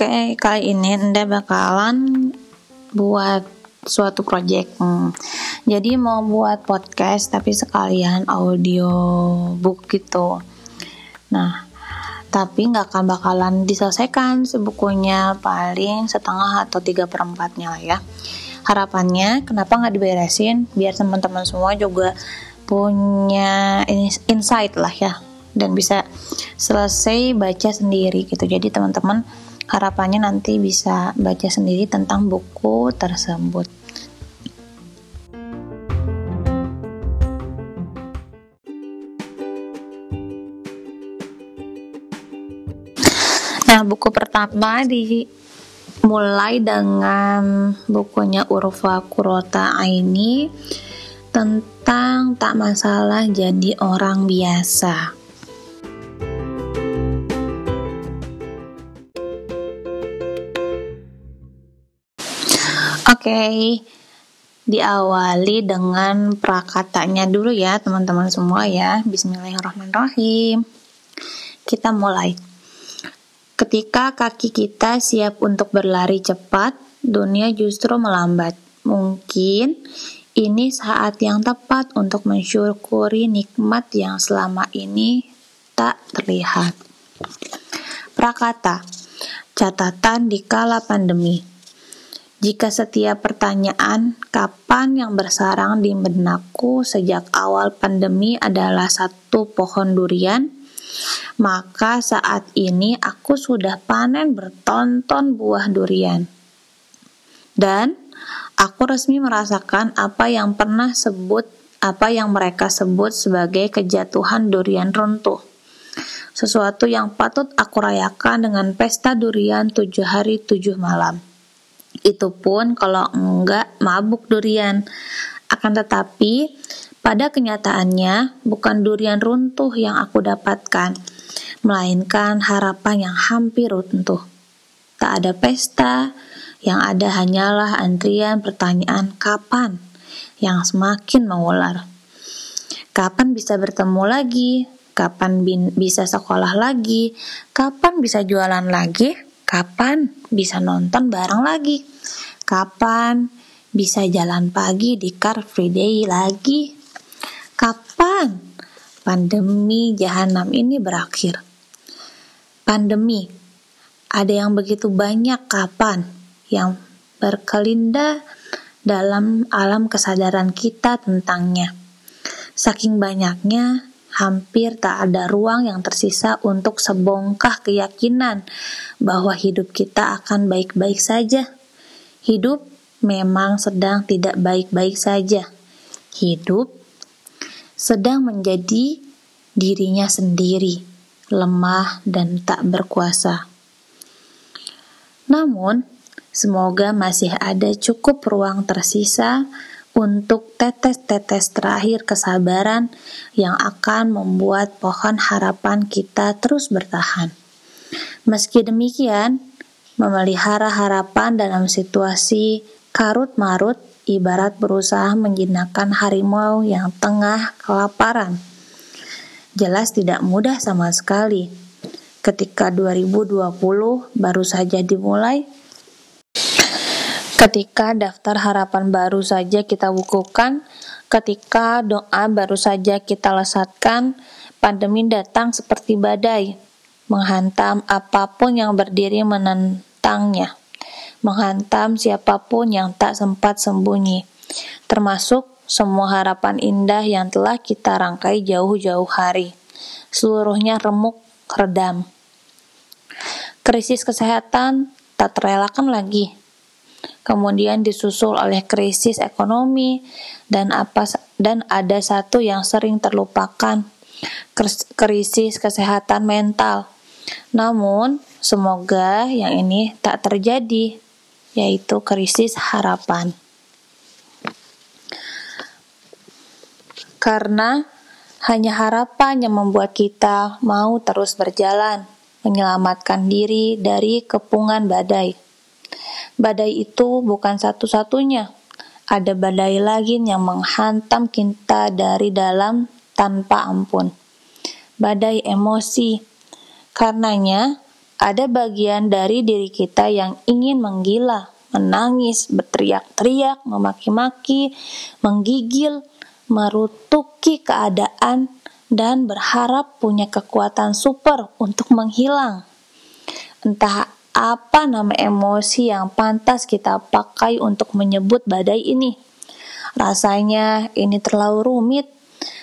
Oke, kali ini Anda bakalan buat suatu project. Hmm. Jadi mau buat podcast tapi sekalian audio book gitu. Nah, tapi nggak akan bakalan diselesaikan sebukunya paling setengah atau tiga perempatnya lah ya. Harapannya kenapa nggak diberesin biar teman-teman semua juga punya insight lah ya dan bisa selesai baca sendiri gitu. Jadi teman-teman harapannya nanti bisa baca sendiri tentang buku tersebut. Nah, buku pertama dimulai dengan bukunya Urfa Kurota Aini tentang tak masalah jadi orang biasa. Okay. diawali dengan prakatanya dulu ya teman-teman semua ya. Bismillahirrahmanirrahim. Kita mulai. Ketika kaki kita siap untuk berlari cepat, dunia justru melambat. Mungkin ini saat yang tepat untuk mensyukuri nikmat yang selama ini tak terlihat. Prakata, catatan di kala pandemi. Jika setiap pertanyaan kapan yang bersarang di benakku sejak awal pandemi adalah satu pohon durian, maka saat ini aku sudah panen bertonton buah durian. Dan aku resmi merasakan apa yang pernah sebut apa yang mereka sebut sebagai kejatuhan durian runtuh. Sesuatu yang patut aku rayakan dengan pesta durian tujuh hari tujuh malam. Itu pun kalau enggak mabuk durian. Akan tetapi, pada kenyataannya bukan durian runtuh yang aku dapatkan, melainkan harapan yang hampir runtuh. Tak ada pesta, yang ada hanyalah antrian pertanyaan kapan yang semakin mengular. Kapan bisa bertemu lagi? Kapan bisa sekolah lagi? Kapan bisa jualan lagi? Kapan bisa nonton bareng lagi? Kapan bisa jalan pagi di Car Free Day lagi? Kapan pandemi jahanam ini berakhir? Pandemi, ada yang begitu banyak kapan yang berkelinda dalam alam kesadaran kita tentangnya. Saking banyaknya, hampir tak ada ruang yang tersisa untuk sebongkah keyakinan bahwa hidup kita akan baik-baik saja. Hidup memang sedang tidak baik-baik saja. Hidup sedang menjadi dirinya sendiri, lemah dan tak berkuasa. Namun, semoga masih ada cukup ruang tersisa untuk tetes-tetes terakhir kesabaran yang akan membuat pohon harapan kita terus bertahan. Meski demikian, memelihara harapan dalam situasi karut-marut ibarat berusaha menjinakkan harimau yang tengah kelaparan. Jelas tidak mudah sama sekali. Ketika 2020 baru saja dimulai, Ketika daftar harapan baru saja kita bukukan, ketika doa baru saja kita lesatkan, pandemi datang seperti badai, menghantam apa pun yang berdiri menentangnya, menghantam siapa pun yang tak sempat sembunyi, termasuk semua harapan indah yang telah kita rangkai jauh-jauh hari. Seluruhnya remuk, redam. Krisis kesehatan tak terelakkan lagi kemudian disusul oleh krisis ekonomi dan apa dan ada satu yang sering terlupakan krisis kesehatan mental. Namun, semoga yang ini tak terjadi, yaitu krisis harapan. Karena hanya harapan yang membuat kita mau terus berjalan, menyelamatkan diri dari kepungan badai. Badai itu bukan satu-satunya. Ada badai lagi yang menghantam kita dari dalam tanpa ampun. Badai emosi. Karenanya, ada bagian dari diri kita yang ingin menggila, menangis, berteriak-teriak, memaki-maki, menggigil, merutuki keadaan, dan berharap punya kekuatan super untuk menghilang. Entah apa nama emosi yang pantas kita pakai untuk menyebut badai ini. Rasanya ini terlalu rumit,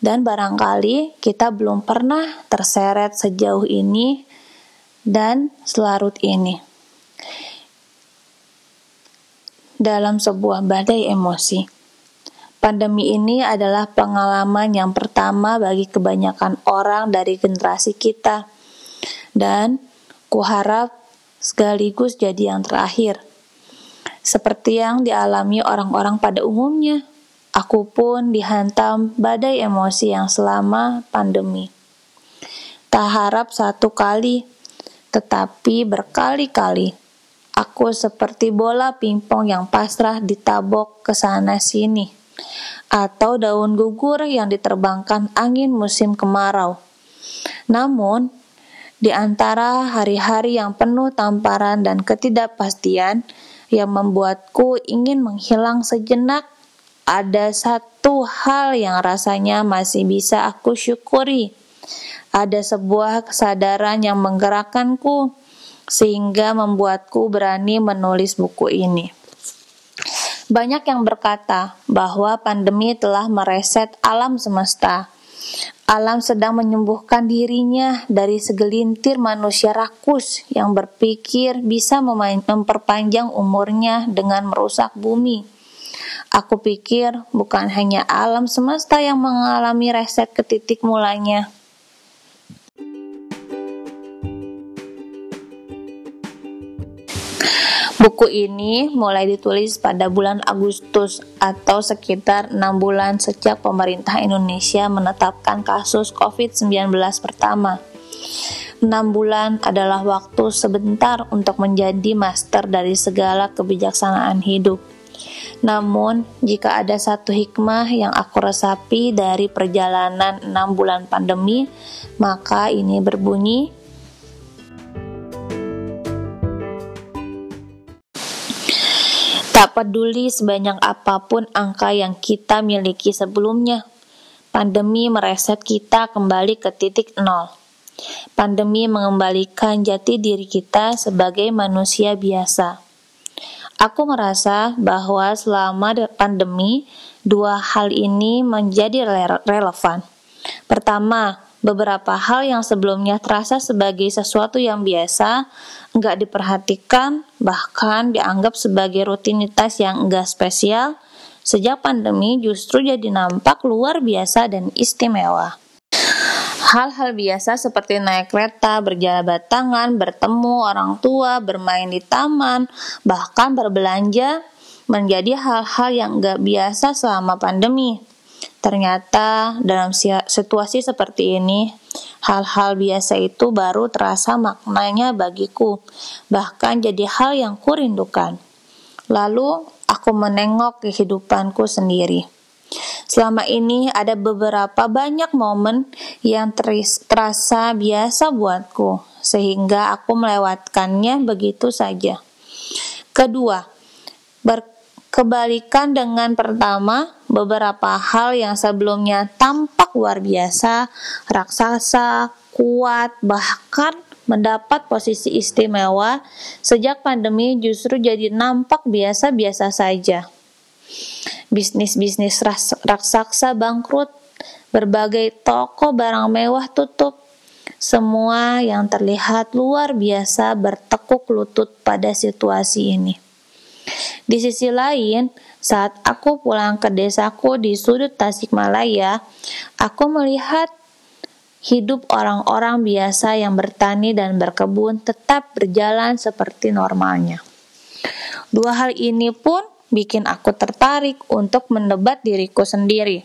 dan barangkali kita belum pernah terseret sejauh ini dan selarut ini. Dalam sebuah badai emosi, pandemi ini adalah pengalaman yang pertama bagi kebanyakan orang dari generasi kita, dan kuharap sekaligus jadi yang terakhir. Seperti yang dialami orang-orang pada umumnya, aku pun dihantam badai emosi yang selama pandemi. Tak harap satu kali tetapi berkali-kali aku seperti bola pingpong yang pasrah ditabok ke sana sini, atau daun gugur yang diterbangkan angin musim kemarau. Namun, di antara hari-hari yang penuh tamparan dan ketidakpastian yang membuatku ingin menghilang sejenak, ada satu hal yang rasanya masih bisa aku syukuri ada sebuah kesadaran yang menggerakkanku sehingga membuatku berani menulis buku ini. Banyak yang berkata bahwa pandemi telah mereset alam semesta. Alam sedang menyembuhkan dirinya dari segelintir manusia rakus yang berpikir bisa memperpanjang umurnya dengan merusak bumi. Aku pikir bukan hanya alam semesta yang mengalami reset ke titik mulanya, Buku ini mulai ditulis pada bulan Agustus atau sekitar enam bulan sejak pemerintah Indonesia menetapkan kasus COVID-19 pertama. Enam bulan adalah waktu sebentar untuk menjadi master dari segala kebijaksanaan hidup. Namun, jika ada satu hikmah yang aku resapi dari perjalanan enam bulan pandemi, maka ini berbunyi, Tak peduli sebanyak apa pun angka yang kita miliki sebelumnya, pandemi mereset kita kembali ke titik nol. Pandemi mengembalikan jati diri kita sebagai manusia biasa. Aku merasa bahwa selama pandemi, dua hal ini menjadi relevan. Pertama, beberapa hal yang sebelumnya terasa sebagai sesuatu yang biasa, nggak diperhatikan, bahkan dianggap sebagai rutinitas yang enggak spesial, sejak pandemi justru jadi nampak luar biasa dan istimewa. Hal-hal biasa seperti naik kereta, berjalan tangan, bertemu orang tua, bermain di taman, bahkan berbelanja menjadi hal-hal yang enggak biasa selama pandemi. Ternyata dalam situasi seperti ini, hal-hal biasa itu baru terasa maknanya bagiku, bahkan jadi hal yang kurindukan. Lalu aku menengok kehidupanku sendiri. Selama ini ada beberapa banyak momen yang terasa biasa buatku, sehingga aku melewatkannya begitu saja. Kedua, berkebalikan dengan pertama, beberapa hal yang sebelumnya tampak luar biasa, raksasa, kuat, bahkan mendapat posisi istimewa, sejak pandemi justru jadi nampak biasa-biasa saja. Bisnis-bisnis raksasa bangkrut, berbagai toko barang mewah tutup, semua yang terlihat luar biasa bertekuk lutut pada situasi ini. Di sisi lain, saat aku pulang ke desaku di sudut Tasikmalaya, aku melihat hidup orang-orang biasa yang bertani dan berkebun tetap berjalan seperti normalnya. Dua hal ini pun bikin aku tertarik untuk mendebat diriku sendiri.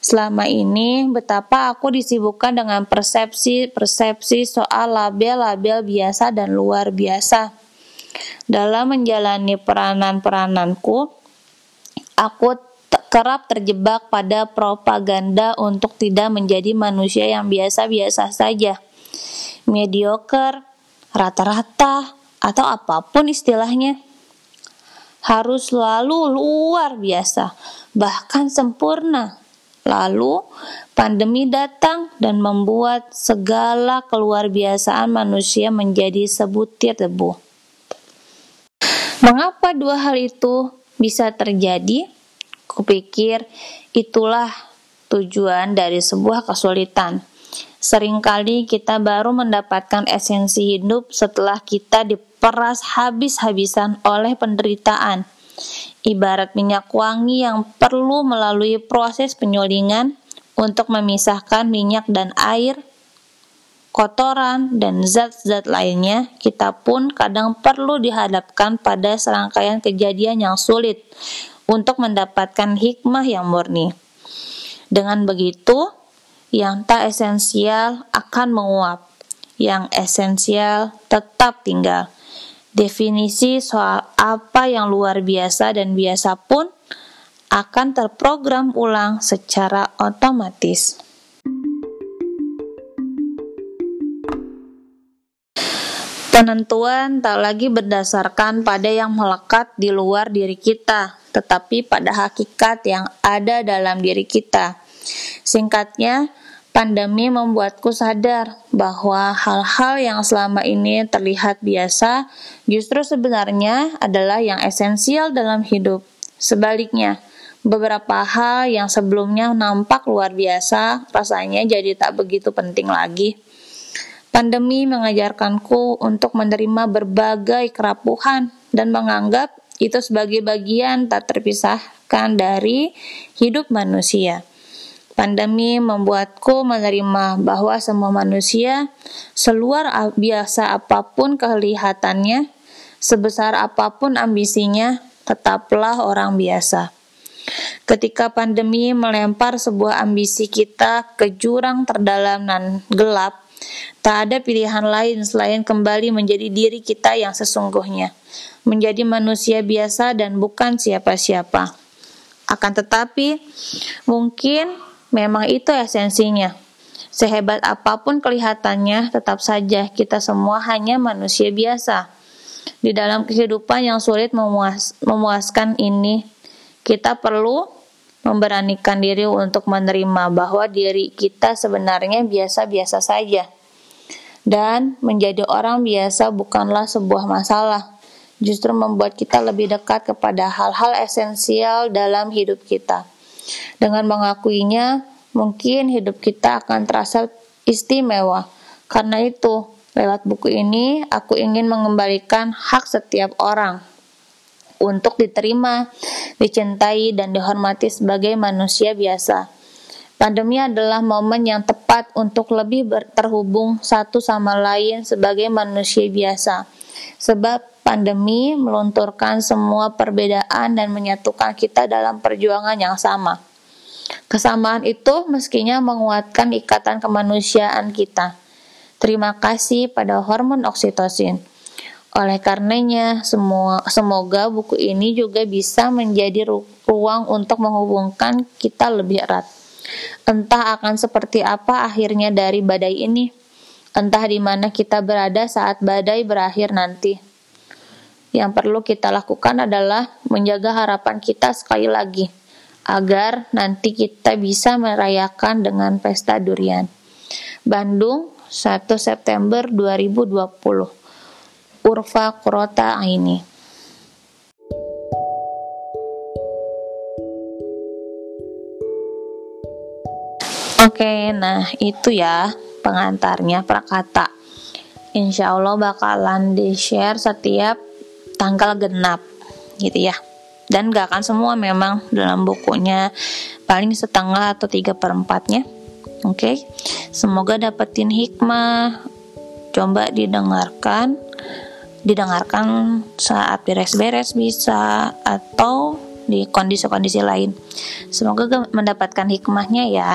Selama ini, betapa aku disibukkan dengan persepsi-persepsi soal label-label biasa dan luar biasa. Dalam menjalani peranan-perananku, Aku kerap terjebak pada propaganda untuk tidak menjadi manusia yang biasa-biasa saja. Mediocre, rata-rata, atau apa pun istilahnya. Harus selalu luar biasa, bahkan sempurna. Lalu pandemi datang dan membuat segala keluar biasaan manusia menjadi sebutir debu. Mengapa dua hal itu bisa terjadi? Kupikir itulah tujuan dari sebuah kesulitan. Seringkali kita baru mendapatkan esensi hidup setelah kita diperas habis-habisan oleh penderitaan. Ibarat minyak wangi yang perlu melalui proses penyulingan untuk memisahkan minyak dan air, kotoran, dan zat-zat lainnya, kita pun kadang perlu dihadapkan pada serangkaian kejadian yang sulit untuk mendapatkan hikmah yang murni. Dengan begitu, yang tak esensial akan menguap, yang esensial tetap tinggal. Definisi soal apa yang luar biasa dan biasa pun akan terprogram ulang secara otomatis. Penentuan tak lagi berdasarkan pada yang melekat di luar diri kita, tetapi pada hakikat yang ada dalam diri kita. Singkatnya, pandemi membuatku sadar bahwa hal-hal yang selama ini terlihat biasa justru sebenarnya adalah yang esensial dalam hidup. Sebaliknya, beberapa hal yang sebelumnya nampak luar biasa rasanya jadi tak begitu penting lagi. Pandemi mengajarkanku untuk menerima berbagai kerapuhan dan menganggap itu sebagai bagian tak terpisahkan dari hidup manusia. Pandemi membuatku menerima bahwa semua manusia, seluar biasa apa pun kelihatannya, sebesar apa pun ambisinya, tetaplah orang biasa. Ketika pandemi melempar sebuah ambisi kita ke jurang terdalam dan gelap, Tak ada pilihan lain selain kembali menjadi diri kita yang sesungguhnya, menjadi manusia biasa dan bukan siapa-siapa. Akan tetapi, mungkin memang itu esensinya. Sehebat apa pun kelihatannya, tetap saja kita semua hanya manusia biasa. Di dalam kehidupan yang sulit memuas, memuaskan ini, kita perlu memberanikan diri untuk menerima bahwa diri kita sebenarnya biasa-biasa saja. Dan menjadi orang biasa bukanlah sebuah masalah, justru membuat kita lebih dekat kepada hal-hal esensial dalam hidup kita. Dengan mengakuinya, mungkin hidup kita akan terasa istimewa. Karena itu, lewat buku ini, aku ingin mengembalikan hak setiap orang untuk diterima, dicintai, dan dihormati sebagai manusia biasa. Pandemi adalah momen yang tepat untuk lebih terhubung satu sama lain sebagai manusia biasa. Sebab pandemi melunturkan semua perbedaan dan menyatukan kita dalam perjuangan yang sama. Kesamaan itu meskinya menguatkan ikatan kemanusiaan kita. Terima kasih pada hormon oksitosin oleh karenanya, semua, semoga buku ini juga bisa menjadi ruang untuk menghubungkan kita lebih erat. Entah akan seperti apa akhirnya dari badai ini, entah di mana kita berada saat badai berakhir nanti. Yang perlu kita lakukan adalah menjaga harapan kita sekali lagi, agar nanti kita bisa merayakan dengan pesta durian. Bandung, 1 September 2020 Urfa Kurota ini. Oke, nah itu ya pengantarnya prakata. Insya Allah bakalan di-share setiap tanggal genap gitu ya. Dan gak akan semua memang dalam bukunya paling setengah atau tiga perempatnya. Oke, semoga dapetin hikmah. Coba didengarkan didengarkan saat beres-beres bisa atau di kondisi-kondisi lain. Semoga mendapatkan hikmahnya ya.